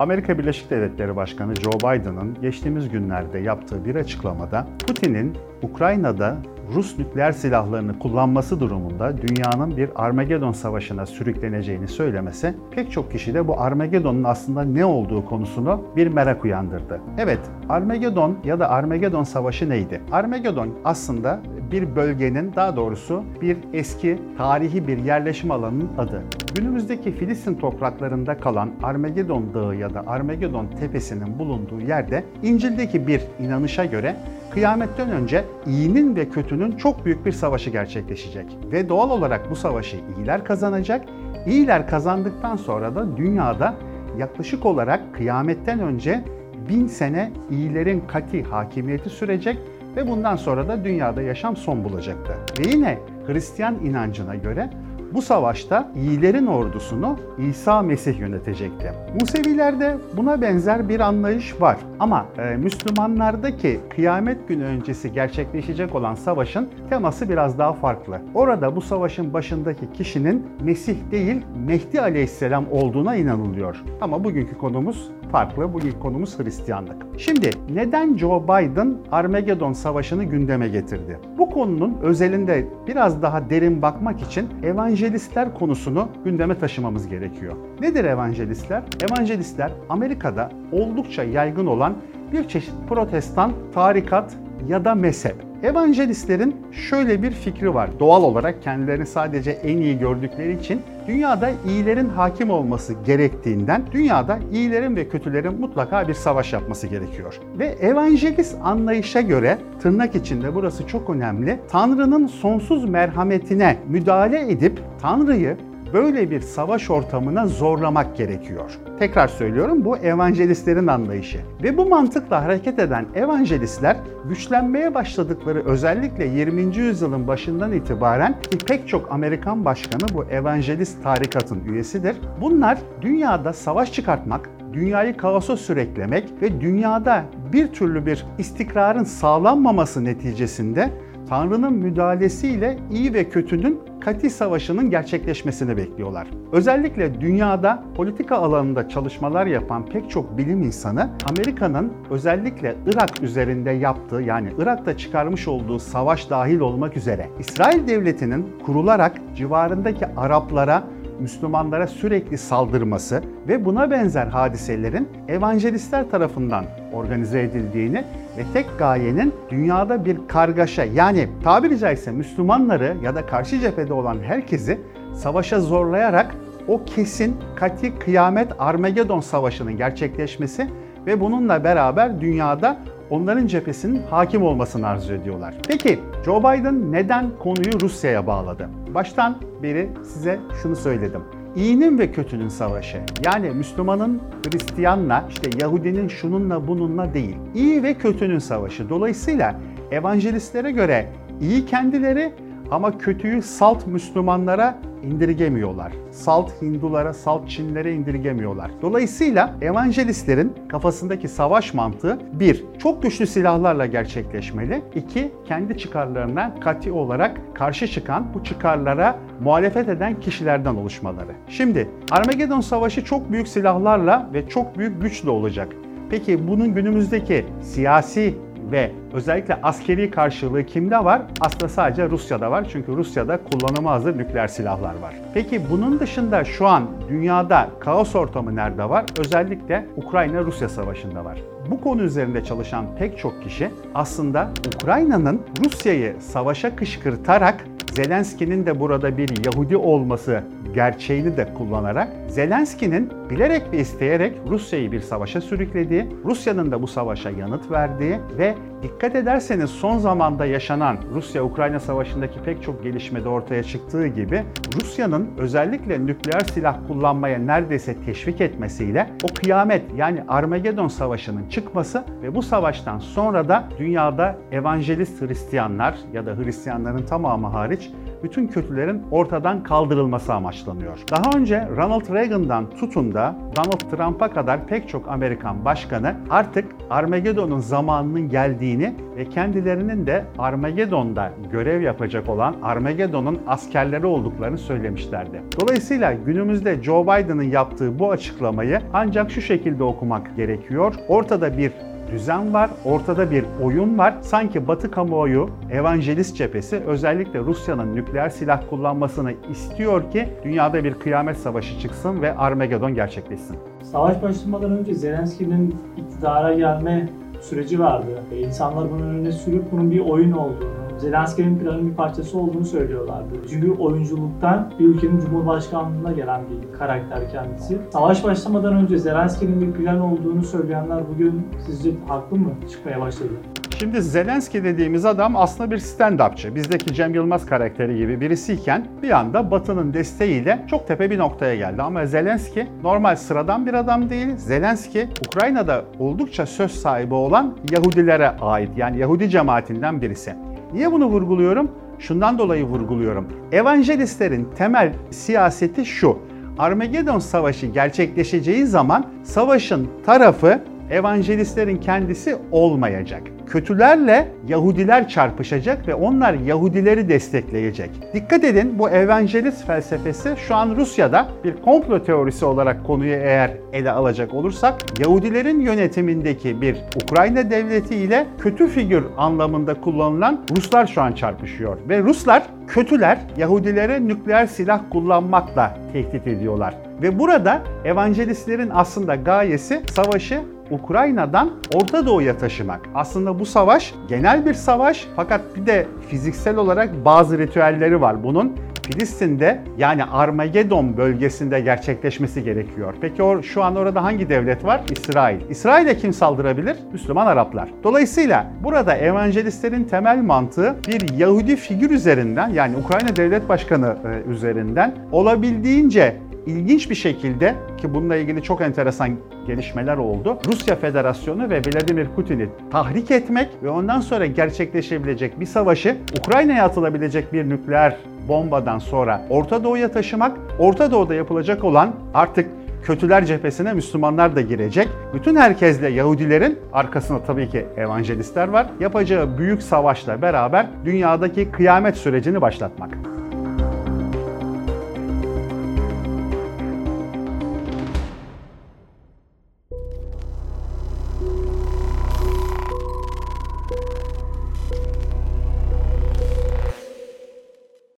Amerika Birleşik Devletleri Başkanı Joe Biden'ın geçtiğimiz günlerde yaptığı bir açıklamada Putin'in Ukrayna'da Rus nükleer silahlarını kullanması durumunda dünyanın bir Armagedon savaşına sürükleneceğini söylemesi pek çok kişide bu Armagedon'un aslında ne olduğu konusunu bir merak uyandırdı. Evet, Armagedon ya da Armagedon savaşı neydi? Armagedon aslında bir bölgenin daha doğrusu bir eski tarihi bir yerleşim alanının adı. Günümüzdeki Filistin topraklarında kalan Armagedon Dağı ya da Armagedon Tepesi'nin bulunduğu yerde İncil'deki bir inanışa göre kıyametten önce iyinin ve kötünün çok büyük bir savaşı gerçekleşecek. Ve doğal olarak bu savaşı iyiler kazanacak. İyiler kazandıktan sonra da dünyada yaklaşık olarak kıyametten önce bin sene iyilerin kati hakimiyeti sürecek ve bundan sonra da dünyada yaşam son bulacaktı. Ve yine Hristiyan inancına göre bu savaşta iyilerin ordusunu İsa Mesih yönetecekti. Musevilerde buna benzer bir anlayış var. Ama e, Müslümanlardaki kıyamet günü öncesi gerçekleşecek olan savaşın teması biraz daha farklı. Orada bu savaşın başındaki kişinin Mesih değil Mehdi Aleyhisselam olduğuna inanılıyor. Ama bugünkü konumuz farklı. Bugün konumuz Hristiyanlık. Şimdi neden Joe Biden Armageddon Savaşı'nı gündeme getirdi? Bu konunun özelinde biraz daha derin bakmak için evangelistler konusunu gündeme taşımamız gerekiyor. Nedir evangelistler? Evangelistler Amerika'da oldukça yaygın olan bir çeşit protestan, tarikat ya da mezhep. Evangelistlerin şöyle bir fikri var. Doğal olarak kendilerini sadece en iyi gördükleri için dünyada iyilerin hakim olması gerektiğinden dünyada iyilerin ve kötülerin mutlaka bir savaş yapması gerekiyor. Ve evangelist anlayışa göre tırnak içinde burası çok önemli. Tanrı'nın sonsuz merhametine müdahale edip Tanrı'yı böyle bir savaş ortamına zorlamak gerekiyor. Tekrar söylüyorum bu evangelistlerin anlayışı. Ve bu mantıkla hareket eden evangelistler güçlenmeye başladıkları özellikle 20. yüzyılın başından itibaren ki pek çok Amerikan başkanı bu evangelist tarikatın üyesidir. Bunlar dünyada savaş çıkartmak, dünyayı kaosa süreklemek ve dünyada bir türlü bir istikrarın sağlanmaması neticesinde Tanrı'nın müdahalesiyle iyi ve kötünün kati savaşının gerçekleşmesini bekliyorlar. Özellikle dünyada politika alanında çalışmalar yapan pek çok bilim insanı Amerika'nın özellikle Irak üzerinde yaptığı yani Irak'ta çıkarmış olduğu savaş dahil olmak üzere İsrail devletinin kurularak civarındaki Araplara Müslümanlara sürekli saldırması ve buna benzer hadiselerin evangelistler tarafından organize edildiğini ve tek gayenin dünyada bir kargaşa yani tabiri caizse Müslümanları ya da karşı cephede olan herkesi savaşa zorlayarak o kesin kati kıyamet Armagedon savaşının gerçekleşmesi ve bununla beraber dünyada onların cephesinin hakim olmasını arzu ediyorlar. Peki Joe Biden neden konuyu Rusya'ya bağladı? Baştan beri size şunu söyledim. İyinin ve kötünün savaşı. Yani Müslümanın Hristiyanla, işte Yahudinin şununla bununla değil. İyi ve kötünün savaşı. Dolayısıyla evangelistlere göre iyi kendileri ama kötüyü salt Müslümanlara indirgemiyorlar. Salt Hindulara, salt Çinlere indirgemiyorlar. Dolayısıyla evangelistlerin kafasındaki savaş mantığı bir, çok güçlü silahlarla gerçekleşmeli. İki, kendi çıkarlarına kati olarak karşı çıkan, bu çıkarlara muhalefet eden kişilerden oluşmaları. Şimdi Armageddon Savaşı çok büyük silahlarla ve çok büyük güçle olacak. Peki bunun günümüzdeki siyasi ve özellikle askeri karşılığı kimde var? Aslında sadece Rusya'da var. Çünkü Rusya'da kullanıma hazır nükleer silahlar var. Peki bunun dışında şu an dünyada kaos ortamı nerede var? Özellikle Ukrayna-Rusya savaşında var. Bu konu üzerinde çalışan pek çok kişi aslında Ukrayna'nın Rusya'yı savaşa kışkırtarak Zelenski'nin de burada bir Yahudi olması gerçeğini de kullanarak Zelenski'nin bilerek ve isteyerek Rusya'yı bir savaşa sürüklediği, Rusya'nın da bu savaşa yanıt verdiği ve dikkat ederseniz son zamanda yaşanan Rusya-Ukrayna savaşındaki pek çok gelişmede ortaya çıktığı gibi Rusya'nın özellikle nükleer silah kullanmaya neredeyse teşvik etmesiyle o kıyamet yani Armageddon savaşının çıkması ve bu savaştan sonra da dünyada evangelist Hristiyanlar ya da Hristiyanların tamamı hariç bütün kötülerin ortadan kaldırılması amaçlanıyor. Daha önce Ronald Reagan'dan tutun da Donald Trump'a kadar pek çok Amerikan başkanı artık Armageddon'un zamanının geldiğini ve kendilerinin de Armageddon'da görev yapacak olan Armageddon'un askerleri olduklarını söylemişlerdi. Dolayısıyla günümüzde Joe Biden'ın yaptığı bu açıklamayı ancak şu şekilde okumak gerekiyor. Ortada bir düzen var, ortada bir oyun var. Sanki Batı kamuoyu, evangelist cephesi özellikle Rusya'nın nükleer silah kullanmasını istiyor ki dünyada bir kıyamet savaşı çıksın ve Armageddon gerçekleşsin. Savaş başlamadan önce Zelenski'nin iktidara gelme süreci vardı. E, insanlar bunun önüne sürüp bunun bir oyun olduğunu, Zelenski'nin planın bir parçası olduğunu söylüyorlardı. Çünkü oyunculuktan bir ülkenin cumhurbaşkanlığına gelen bir karakter kendisi. Savaş başlamadan önce Zelenski'nin bir plan olduğunu söyleyenler bugün sizce haklı mı çıkmaya başladı? Şimdi Zelenski dediğimiz adam aslında bir stand-upçı. Bizdeki Cem Yılmaz karakteri gibi birisiyken bir anda Batı'nın desteğiyle çok tepe bir noktaya geldi. Ama Zelenski normal sıradan bir adam değil. Zelenski Ukrayna'da oldukça söz sahibi olan Yahudilere ait yani Yahudi cemaatinden birisi. Niye bunu vurguluyorum? Şundan dolayı vurguluyorum. Evangelistlerin temel siyaseti şu. Armageddon Savaşı gerçekleşeceği zaman savaşın tarafı evangelistlerin kendisi olmayacak. Kötülerle Yahudiler çarpışacak ve onlar Yahudileri destekleyecek. Dikkat edin bu evangelist felsefesi şu an Rusya'da bir komplo teorisi olarak konuyu eğer ele alacak olursak Yahudilerin yönetimindeki bir Ukrayna devleti ile kötü figür anlamında kullanılan Ruslar şu an çarpışıyor. Ve Ruslar kötüler Yahudilere nükleer silah kullanmakla tehdit ediyorlar. Ve burada evangelistlerin aslında gayesi savaşı Ukrayna'dan Orta Doğu'ya taşımak. Aslında bu savaş genel bir savaş fakat bir de fiziksel olarak bazı ritüelleri var bunun. Filistin'de yani Armageddon bölgesinde gerçekleşmesi gerekiyor. Peki or, şu an orada hangi devlet var? İsrail. İsrail'e kim saldırabilir? Müslüman Araplar. Dolayısıyla burada evangelistlerin temel mantığı bir Yahudi figür üzerinden yani Ukrayna Devlet Başkanı e, üzerinden olabildiğince ilginç bir şekilde ki bununla ilgili çok enteresan gelişmeler oldu. Rusya Federasyonu ve Vladimir Putin'i tahrik etmek ve ondan sonra gerçekleşebilecek bir savaşı Ukrayna'ya atılabilecek bir nükleer bombadan sonra Orta Doğu'ya taşımak, Orta Doğu'da yapılacak olan artık kötüler cephesine Müslümanlar da girecek. Bütün herkesle Yahudilerin arkasında tabii ki evangelistler var. Yapacağı büyük savaşla beraber dünyadaki kıyamet sürecini başlatmak.